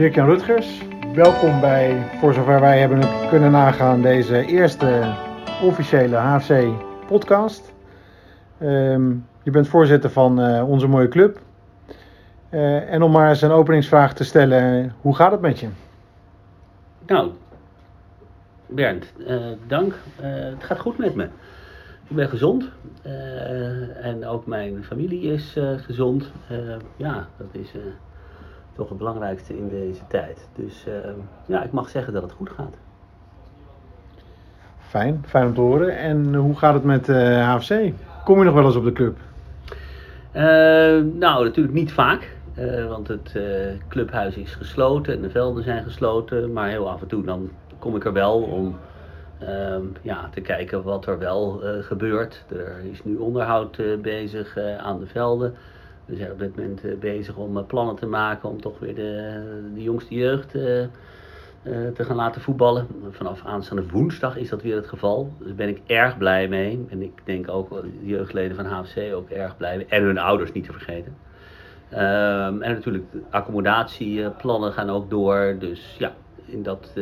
Dirk-Jan Rutgers. Welkom bij, voor zover wij hebben kunnen nagaan, deze eerste officiële HFC-podcast. Ehm, je bent voorzitter van eh, onze mooie club. Eh, en om maar eens een openingsvraag te stellen, hoe gaat het met je? Nou, Bernd, eh, dank. het gaat goed met me. Ik ben gezond en ook mijn familie is gezond. ja, dat is toch het belangrijkste in deze tijd. Dus ja, ik mag zeggen dat het goed gaat. Fijn, fijn om te horen. En hoe gaat het met HFC? Kom je nog wel eens op de club? nou, natuurlijk niet vaak. Uh, want het uh, clubhuis is gesloten en de velden zijn gesloten. Maar heel af en toe dan kom ik er wel om uh, ja, te kijken wat er wel uh, gebeurt. Er is nu onderhoud bezig aan de velden. We zijn op dit moment bezig om plannen te maken om toch weer de, de jongste jeugd te gaan laten voetballen. Vanaf aanstaande woensdag is dat weer het geval. Daar ben ik erg blij mee. En ik denk ook de jeugdleden van HFC ook erg blij mee. En hun ouders niet te vergeten. Um, en natuurlijk, accommodatieplannen gaan ook door. Dus ja, in dat,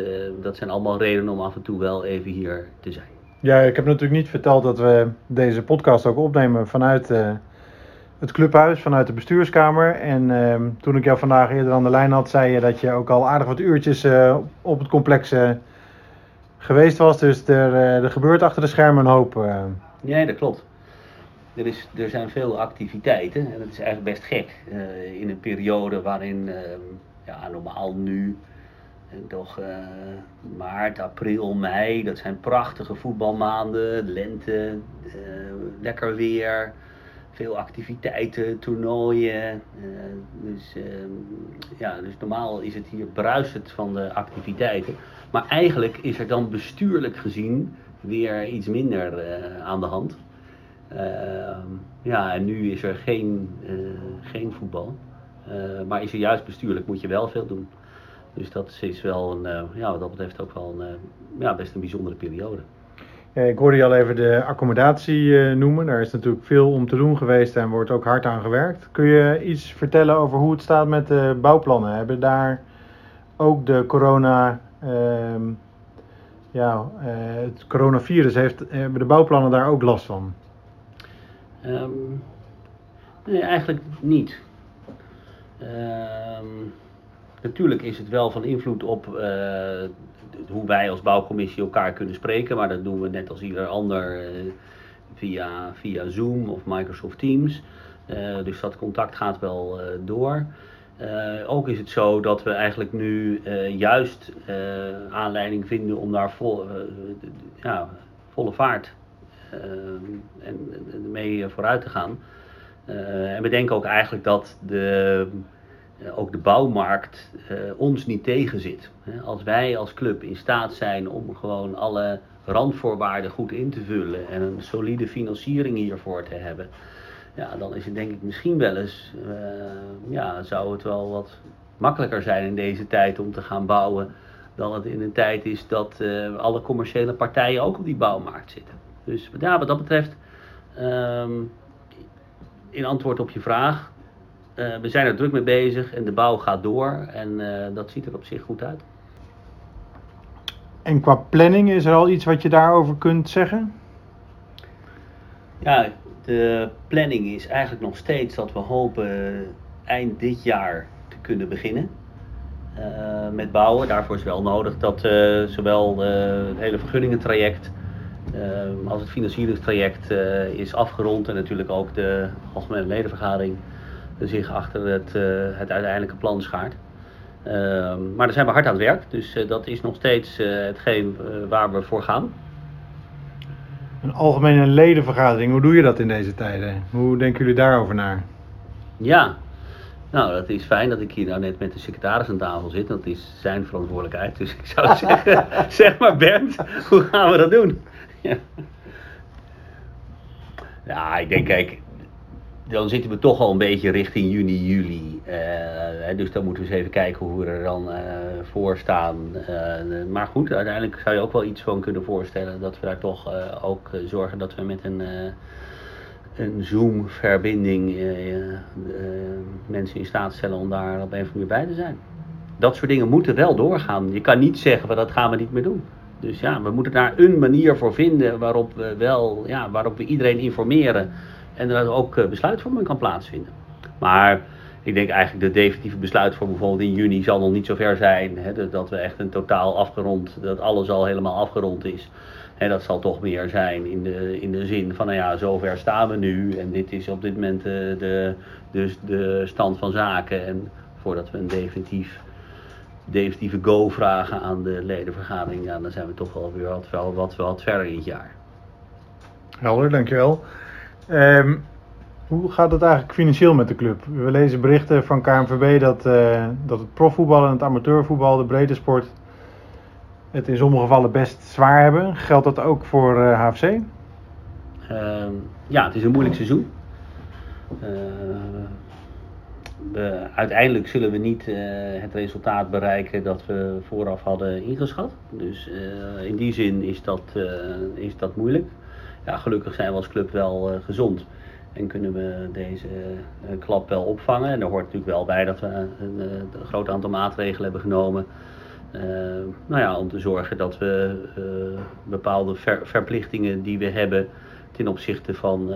dat zijn allemaal redenen om af en toe wel even hier te zijn. Ja, ik heb natuurlijk niet verteld dat we deze podcast ook opnemen vanuit het clubhuis, vanuit de bestuurskamer. En uh, toen ik jou vandaag eerder aan de lijn had, zei je dat je ook al aardig wat uurtjes uh, op het complex geweest was. Dus er, er gebeurt achter de schermen een hoop. Ja, dat klopt. Er, is, er zijn veel activiteiten en dat is eigenlijk best gek. In een periode waarin, uh, ja, normaal nu, toch maart, april, mei, dat zijn prachtige voetbalmaanden, lente, lekker weer, veel activiteiten, toernooien. dus, ehm, ja, dus normaal is het hier bruisend van de activiteiten. Maar eigenlijk is er dan bestuurlijk gezien weer iets minder aan de hand. Ehm, ja, en nu is er geen, eh, geen voetbal. Eh, maar is er juist bestuurlijk moet je wel veel doen. Dus dat is wel een, eh, ja, wat dat betreft ook wel een, ja, best een bijzondere periode. Ik hoorde je al even de accommodatie noemen. Daar is natuurlijk veel om te doen geweest en wordt ook hard aan gewerkt. Kun je iets vertellen over hoe het staat met de bouwplannen? Hebben daar ook de corona, ehm, ja, het coronavirus, heeft, hebben de bouwplannen daar ook last van? Um, nee, eigenlijk niet. Um, natuurlijk is het wel van invloed op hoe wij als bouwcommissie elkaar kunnen spreken, maar dat doen we net als ieder ander uh, via, via Zoom of Microsoft Teams. Uh, dus dat contact gaat wel door. ook is het zo dat we eigenlijk nu juist aanleiding vinden om daar vol, ja, volle vaart en, mee vooruit te gaan. Eh, en we denken ook eigenlijk dat de, eh, ook de bouwmarkt uh, ons niet tegenzit. Als wij als club in staat zijn om gewoon alle randvoorwaarden goed in te vullen en een solide financiering hiervoor te hebben, ja, dan is het denk ik misschien wel eens, uh, ja, zou het wel wat makkelijker zijn in deze tijd om te gaan bouwen dan het in een tijd is dat alle commerciële partijen ook op die bouwmarkt zitten. Dus ja, wat dat betreft, um, in antwoord op je vraag, uh, we zijn er druk mee bezig en de bouw gaat door en uh, dat ziet er op zich goed uit. En qua planning, is er al iets wat je daarover kunt zeggen? Ja, de planning is eigenlijk nog steeds dat we hopen eind dit jaar te kunnen beginnen. Uh, met bouwen. Daarvoor is wel nodig dat zowel het hele vergunningentraject als het financieringstraject is afgerond en natuurlijk ook de algemene ledenvergadering zich achter het, uh, het uiteindelijke plan schaart. Ehm, maar daar zijn we hard aan het werk, dus uh, dat is nog steeds hetgeen waar we voor gaan. Een algemene ledenvergadering, hoe doe je dat in deze tijden? Hoe denken jullie daarover na? Ja, nou, dat is fijn dat ik hier nou net met de secretaris aan tafel zit. Dat is zijn verantwoordelijkheid. Dus ik zou zeggen, zeg maar Bernd, hoe gaan we dat doen? ja. ja, ik denk, kijk, dan zitten we toch al een beetje richting juni, juli. Uh, dus dan moeten we eens even kijken hoe we er dan uh, voor staan. Uh, maar goed, uiteindelijk zou je ook wel iets van kunnen voorstellen dat we daar toch ook zorgen dat we met een, een Zoom-verbinding mensen in staat stellen om daar op een of andere manier bij te zijn. dat soort dingen moeten wel doorgaan. Je kan niet zeggen, dat gaan we niet meer doen. Dus ja, we moeten daar een manier voor vinden waarop we wel, ja, waarop we iedereen informeren en er ook uh, besluitvorming kan plaatsvinden. Maar ik denk eigenlijk de definitieve besluitvorming bijvoorbeeld in juni zal nog niet zo ver zijn. Hè, dat we echt een totaal afgerond, dat alles al helemaal afgerond is. En dat zal toch meer zijn in de, in de zin van, nou ja, zover staan we nu en dit is op dit moment de, de, dus de stand van zaken. En voordat we een definitief, definitieve go vragen aan de ledenvergadering, ja, dan zijn we toch wel weer wat, wel, wat, wat verder in het jaar. Helder, dankjewel. Um, hoe gaat het eigenlijk financieel met de club? We lezen berichten van KNVB dat, uh, dat het profvoetbal en het amateurvoetbal, de breedte sport, het in sommige gevallen best zwaar hebben. Geldt dat ook voor eh, HFC? Uh, ehm, ja, het is een moeilijk seizoen. Uh, we, uiteindelijk zullen we niet het resultaat bereiken dat we vooraf hadden ingeschat. Dus in die zin is dat, is dat moeilijk. Gelukkig zijn we als club wel gezond. En kunnen we deze klap wel opvangen. En er hoort natuurlijk wel bij dat we een, een groot aantal maatregelen hebben genomen nou ja, om te zorgen dat we bepaalde ver, verplichtingen die we hebben ten opzichte van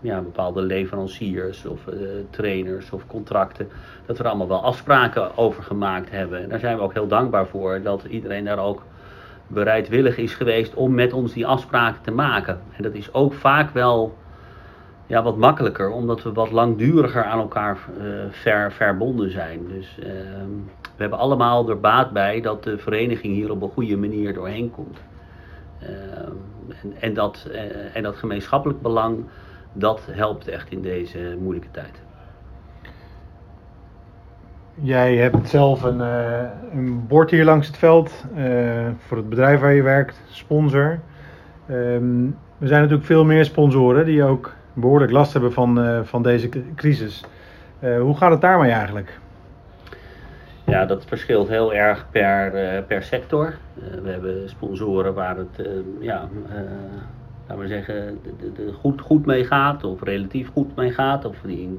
ja, bepaalde leveranciers of trainers of contracten, dat we er allemaal wel afspraken over gemaakt hebben. En daar zijn we ook heel dankbaar voor dat iedereen daar ook bereidwillig is geweest om met ons die afspraken te maken. En dat is ook vaak wel ja, wat makkelijker, omdat we wat langduriger aan elkaar ver, verbonden zijn. Dus ehm, we hebben allemaal er baat bij dat de vereniging hier op een goede manier doorheen komt. Ehm, en, en, dat, uh, en dat gemeenschappelijk belang, dat helpt echt in deze moeilijke tijd. Jij hebt zelf een, uh, een bord hier langs het veld uh, voor het bedrijf waar je werkt, sponsor. Um, er zijn natuurlijk veel meer sponsoren die ook behoorlijk last hebben van, van deze crisis. hoe gaat het daarmee eigenlijk? Ja, dat verschilt heel erg per, per sector. We hebben sponsoren waar het, ja, laten we zeggen, de, goed, goed mee gaat of relatief goed mee gaat. Of die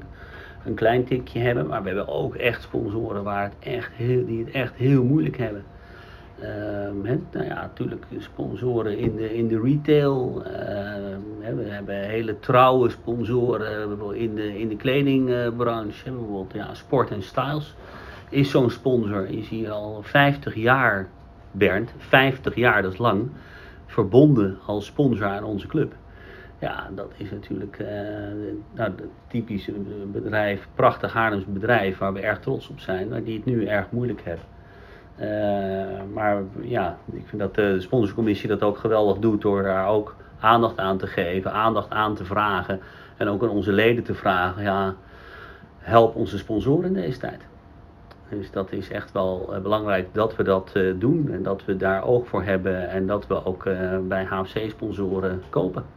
een, klein tikje hebben. Maar we hebben ook echt sponsoren waar het echt heel, die het echt heel moeilijk hebben. Ehm, nou ja, natuurlijk sponsoren in de, in de retail. Ehm, we hebben hele trouwe sponsoren in de, in de kledingbranche. bijvoorbeeld ja, Sport en Styles is zo'n sponsor, is hier al 50 jaar, Bernd, 50 jaar, dat is lang, verbonden als sponsor aan onze club. Ja, dat is natuurlijk uh, nou, het typische bedrijf, prachtig Haarlems bedrijf waar we erg trots op zijn, maar die het nu erg moeilijk hebben. Uh, maar ja, ik vind dat de sponsorcommissie dat ook geweldig doet door daar ook aandacht aan te geven, aandacht aan te vragen en ook aan onze leden te vragen, ja, help onze sponsoren in deze tijd. Dus dat is echt wel belangrijk dat we dat doen en dat we daar oog voor hebben en dat we ook bij HFC-sponsoren kopen.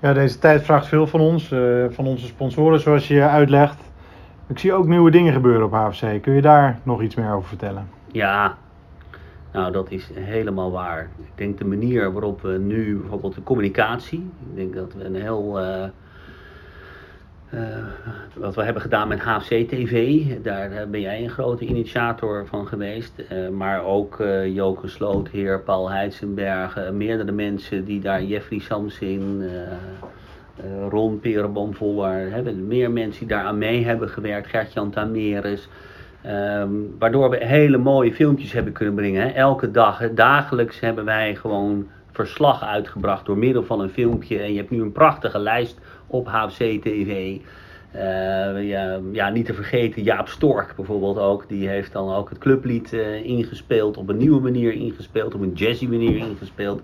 Ja, deze tijd vraagt veel van ons, van onze sponsoren zoals je uitlegt. Ik zie ook nieuwe dingen gebeuren op HFC. Kun je daar nog iets meer over vertellen? Ja, nou dat is helemaal waar. Ik denk de manier waarop we nu bijvoorbeeld de communicatie, ik denk dat we een heel uh, wat we hebben gedaan met HFC TV, daar uh, ben jij een grote initiator van geweest. Uh, maar ook Joke Slootheer, Paul Heitsenberg, meerdere mensen die daar, Jeffrey Samsin, Ron Perenboom-Voller, hebben meer mensen die daar aan mee hebben gewerkt, Gert-Jan Tameres. Um, waardoor we hele mooie filmpjes hebben kunnen brengen. Hè. Elke dag, dagelijks hebben wij gewoon verslag uitgebracht door middel van een filmpje. En je hebt nu een prachtige lijst op HFC TV. Uh, ja, ja, niet te vergeten Jaap Stork bijvoorbeeld ook. Die heeft dan ook het clublied uh, ingespeeld. Op een nieuwe manier ingespeeld. Op een jazzy manier ingespeeld.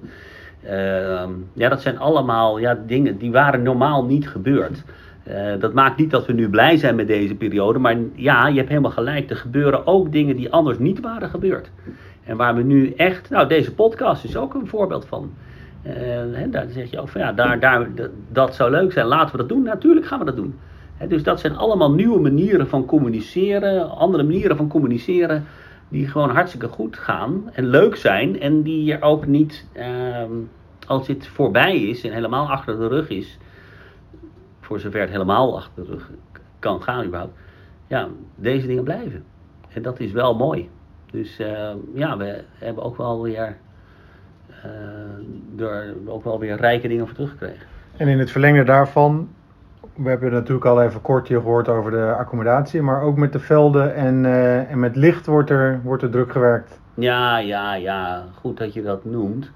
Uh, ja, dat zijn allemaal ja, dingen die waren normaal niet gebeurd. Uh, dat maakt niet dat we nu blij zijn met deze periode. Maar ja, je hebt helemaal gelijk. Er gebeuren ook dingen die anders niet waren gebeurd. En waar we nu echt... Nou, deze podcast is ook een voorbeeld van. Uh, daar zeg je ook van ja, daar, daar, dat zou leuk zijn, laten we dat doen. Natuurlijk gaan we dat doen. dus dat zijn allemaal nieuwe manieren van communiceren, andere manieren van communiceren, die gewoon hartstikke goed gaan en leuk zijn. En die er ook niet, uh, als dit voorbij is en helemaal achter de rug is, voor zover het helemaal achter de rug kan gaan überhaupt, ja, deze dingen blijven. En dat is wel mooi. Dus ja, we hebben ook wel weer, er ook wel weer rijke dingen voor teruggekregen. En in het verlengde daarvan, we hebben natuurlijk al even kort hier gehoord over de accommodatie, maar ook met de velden en, en met licht wordt er, wordt er druk gewerkt. Ja, ja, ja, goed dat je dat noemt.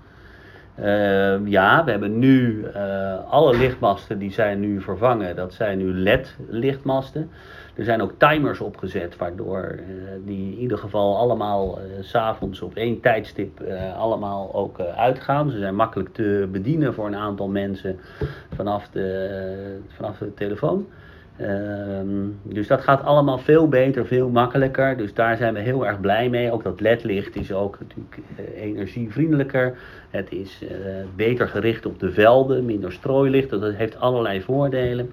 Uh, ja, we hebben nu uh, alle lichtmasten die zijn nu vervangen. Dat zijn nu LED-lichtmasten. Er zijn ook timers opgezet, waardoor uh, die in ieder geval allemaal s s'avonds op één tijdstip allemaal ook uitgaan. Ze zijn makkelijk te bedienen voor een aantal mensen vanaf de, vanaf de telefoon. Ehm, dus dat gaat allemaal veel beter, veel makkelijker. Dus daar zijn we heel erg blij mee. Ook dat ledlicht is ook natuurlijk energievriendelijker. Het is beter gericht op de velden, minder strooilicht. Dat heeft allerlei voordelen.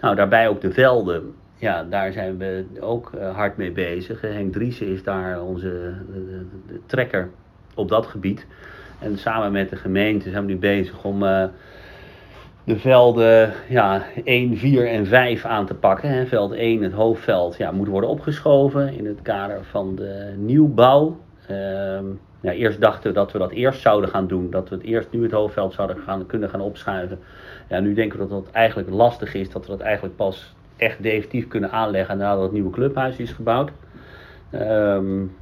Nou, daarbij ook de velden. Ja, daar zijn we ook uh, hard mee bezig. Henk Driessen is daar onze de trekker op dat gebied. En samen met de gemeente zijn we nu bezig om de velden ja, 1, 4 en 5 aan te pakken. Hè. Veld 1, het hoofdveld, ja, moet worden opgeschoven in het kader van de nieuwbouw. Uh, ja, eerst dachten we dat we dat eerst zouden gaan doen, dat we het eerst nu het hoofdveld zouden gaan, kunnen gaan opschuiven. Ja, nu denken we dat dat eigenlijk lastig is, dat we dat eigenlijk pas echt definitief kunnen aanleggen nadat het nieuwe clubhuis is gebouwd. Um,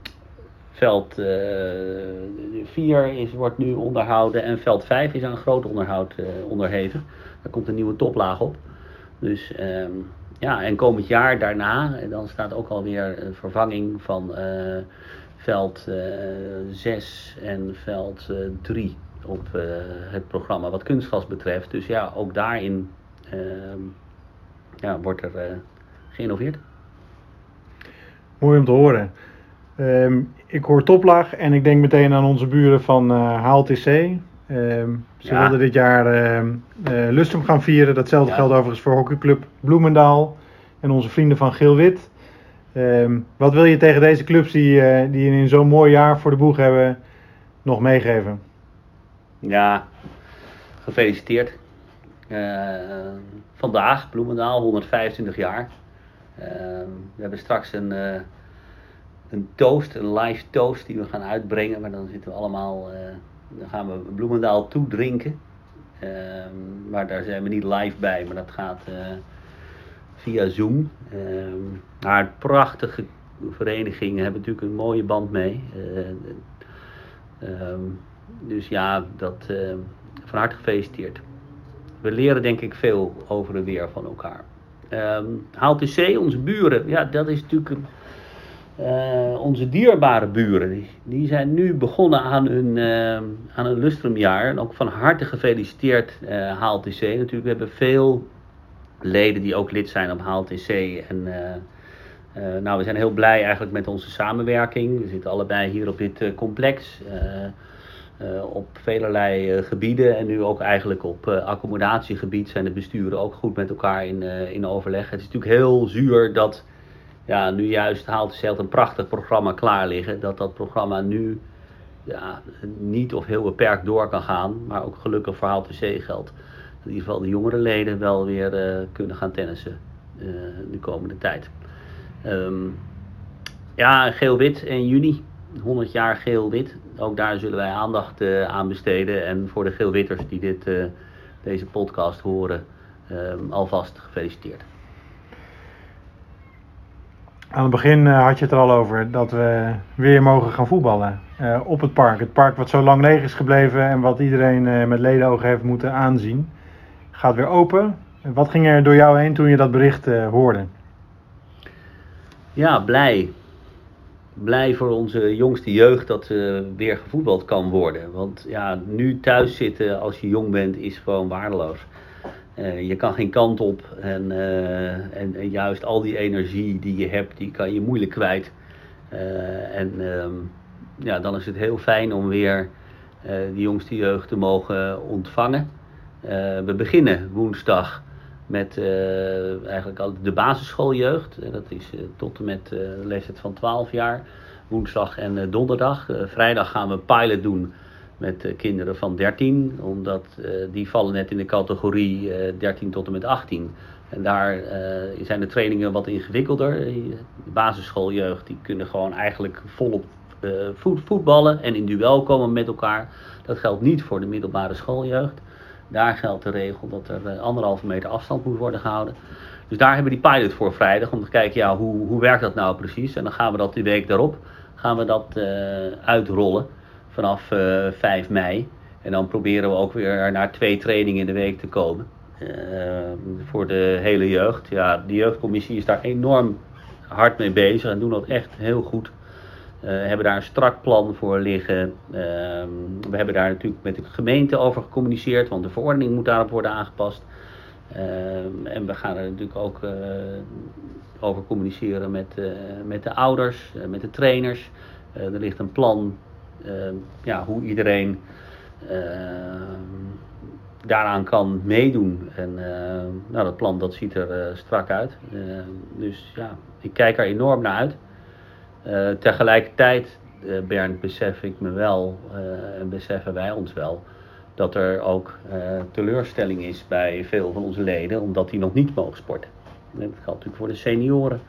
Veld 4 uh, is, wordt nu onderhouden en veld 5 is aan groot onderhoud uh, onderheven. Daar komt een nieuwe toplaag op. Dus um, ja, en komend jaar daarna, dan staat ook alweer een vervanging van veld 6 en veld 3 op het programma wat kunstgas betreft. Dus ja, ook daarin ehm, ja, wordt er geïnnoveerd. Mooi om te horen. Um, ik hoor toplaag en ik denk meteen aan onze buren van HLTC. Um, ze ja. wilden dit jaar uh, uh, Lustrum gaan vieren. Datzelfde ja. geldt overigens voor hockeyclub Bloemendaal en onze vrienden van Geel-Wit. Um, wat wil je tegen deze clubs die, uh, die in zo'n mooi jaar voor de boeg hebben nog meegeven? Ja, gefeliciteerd. Vandaag Bloemendaal, 125 jaar. we hebben straks een een toast, een live toast die we gaan uitbrengen. Maar dan zitten we allemaal, uh, dan gaan we Bloemendaal toedrinken. Uh, maar daar zijn we niet live bij, maar dat gaat via Zoom. maar prachtige verenigingen hebben natuurlijk een mooie band mee. Dus ja, dat van harte gefeliciteerd. We leren denk ik veel over en weer van elkaar. Um, HLTC, onze buren, ja, dat is natuurlijk uh, onze dierbare buren, die, zijn nu begonnen aan hun, uh, aan lustrumjaar. En ook van harte gefeliciteerd uh, eh, HLTC. Natuurlijk, we hebben veel leden die ook lid zijn op HLTC. En nou, we zijn heel blij eigenlijk met onze samenwerking. We zitten allebei hier op dit complex. Op velerlei gebieden en nu ook eigenlijk op accommodatiegebied zijn de besturen ook goed met elkaar in, in overleg. Het is natuurlijk heel zuur dat ja, nu juist haalt Zelt een prachtig programma klaar liggen. Dat dat programma nu ja, niet of heel beperkt door kan gaan. Maar ook gelukkig voor Halte C geldt. In ieder geval de jongere leden wel weer kunnen gaan tennissen de komende tijd. Um, ja, geel-wit in juni. 100 jaar geel-wit. Ook daar zullen wij aandacht uh, aan besteden. En voor de geel-witters die dit, deze podcast horen, ehm, alvast gefeliciteerd. Aan het begin uh, had je het er al over dat we weer mogen gaan voetballen op het park. Het park wat zo lang leeg is gebleven en wat iedereen met ledenogen heeft moeten aanzien. Gaat weer open. Wat ging er door jou heen toen je dat bericht hoorde? Ja, blij. Blij voor onze jongste jeugd dat weer gevoetbald kan worden. Want ja, nu thuis zitten als je jong bent is gewoon waardeloos. Uh, je kan geen kant op en, uh, en, en, juist al die energie die je hebt, die kan je moeilijk kwijt. Uh, en um, ja, dan is het heel fijn om weer de jongste jeugd te mogen ontvangen. we beginnen woensdag met eigenlijk al de basisschooljeugd. dat is tot en met de leeftijd van 12 jaar. Woensdag en donderdag. vrijdag gaan we een pilot doen met kinderen van 13, omdat uh, die vallen net in de categorie uh, eh, 13 tot en met 18. En daar zijn de trainingen wat ingewikkelder. De basisschooljeugd die kunnen gewoon eigenlijk volop voetballen en in duel komen met elkaar. Dat geldt niet voor de middelbare schooljeugd. Daar geldt de regel dat er anderhalve meter afstand moet worden gehouden. Dus daar hebben we die pilot voor vrijdag om te kijken, ja, hoe, hoe werkt dat nou precies? En dan gaan we dat die week daarop, gaan we dat uitrollen vanaf 5 mei. En dan proberen we ook weer naar twee trainingen in de week te komen. Voor de hele jeugd. Ja, de jeugdcommissie is daar enorm hard mee bezig en doen dat echt heel goed. Uh, hebben daar een strak plan voor liggen. Uh, we hebben daar natuurlijk met de gemeente over gecommuniceerd, want de verordening moet daarop worden aangepast. en we gaan er natuurlijk ook over communiceren met, met de ouders, met de trainers. er ligt een plan ja, hoe iedereen Ehm, daaraan kan meedoen. En ehm, nou, dat plan dat ziet er eh, strak uit. Ehm, dus ja, ik kijk er enorm naar uit. Eh, tegelijkertijd, uh, Bernd, besef ik me wel, en beseffen wij ons wel, dat er ook teleurstelling is bij veel van onze leden, omdat die nog niet mogen sporten. Dat geldt natuurlijk voor de senioren.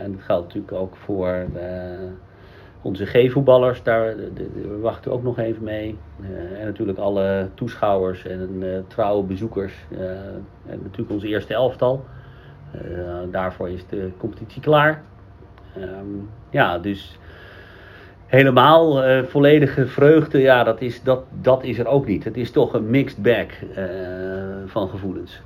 en dat geldt natuurlijk ook voor onze G-voetballers, daar wachten we ook nog even mee. En natuurlijk alle toeschouwers en trouwe bezoekers. Uh, en natuurlijk onze eerste elftal. daarvoor is de competitie klaar. Um, ja, dus helemaal volledige vreugde, ja, dat is, dat, dat is er ook niet. Het is toch een mixed bag van gevoelens.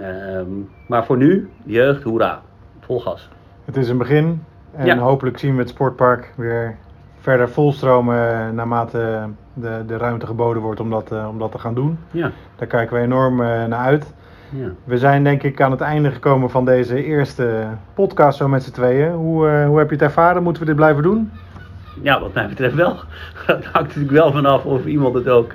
Um, maar voor nu, jeugd, hoera, vol gas. Het is een begin, en hopelijk zien we het sportpark weer verder volstromen naarmate de, de ruimte geboden wordt om dat, om dat te gaan doen. Ja. Daar kijken we enorm naar uit. Ja. We zijn denk ik aan het einde gekomen van deze eerste podcast zo met z'n tweeën. Hoe, uh, hoe heb je het ervaren? Moeten we dit blijven doen? Ja, wat mij betreft wel. Dat hangt natuurlijk wel vanaf of iemand het ook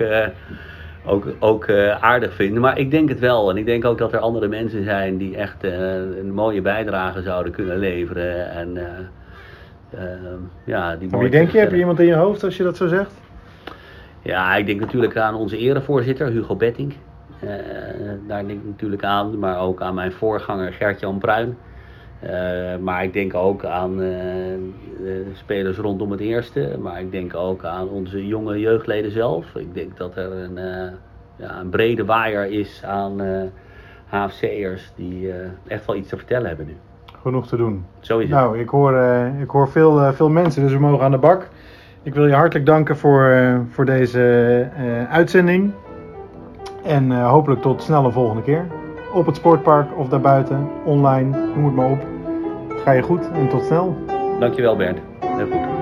ook, ook uh, aardig vinden. Maar ik denk het wel. En ik denk ook dat er andere mensen zijn die echt een mooie bijdrage zouden kunnen leveren. En, ja, die Wie denk je? Heb je iemand in je hoofd als je dat zo zegt? Ja, ik denk natuurlijk aan onze erevoorzitter Hugo Betting. Daar denk ik natuurlijk aan. Maar ook aan mijn voorganger Gert-Jan Bruin. Uh, maar ik denk ook aan uh, spelers rondom het eerste. Maar ik denk ook aan onze jonge jeugdleden zelf. Ik denk dat er een, uh, ja, een brede waaier is aan HFC'ers die echt wel iets te vertellen hebben nu. Genoeg te doen. Zo is het. Nou, ik hoor, ik hoor veel, veel mensen, dus we mogen aan de bak. Ik wil je hartelijk danken voor, voor deze uitzending. En hopelijk tot snel een volgende keer. Op het sportpark of daarbuiten, online, noem het maar op. Ga je goed en tot snel. Dankjewel Bernd. Heel goed.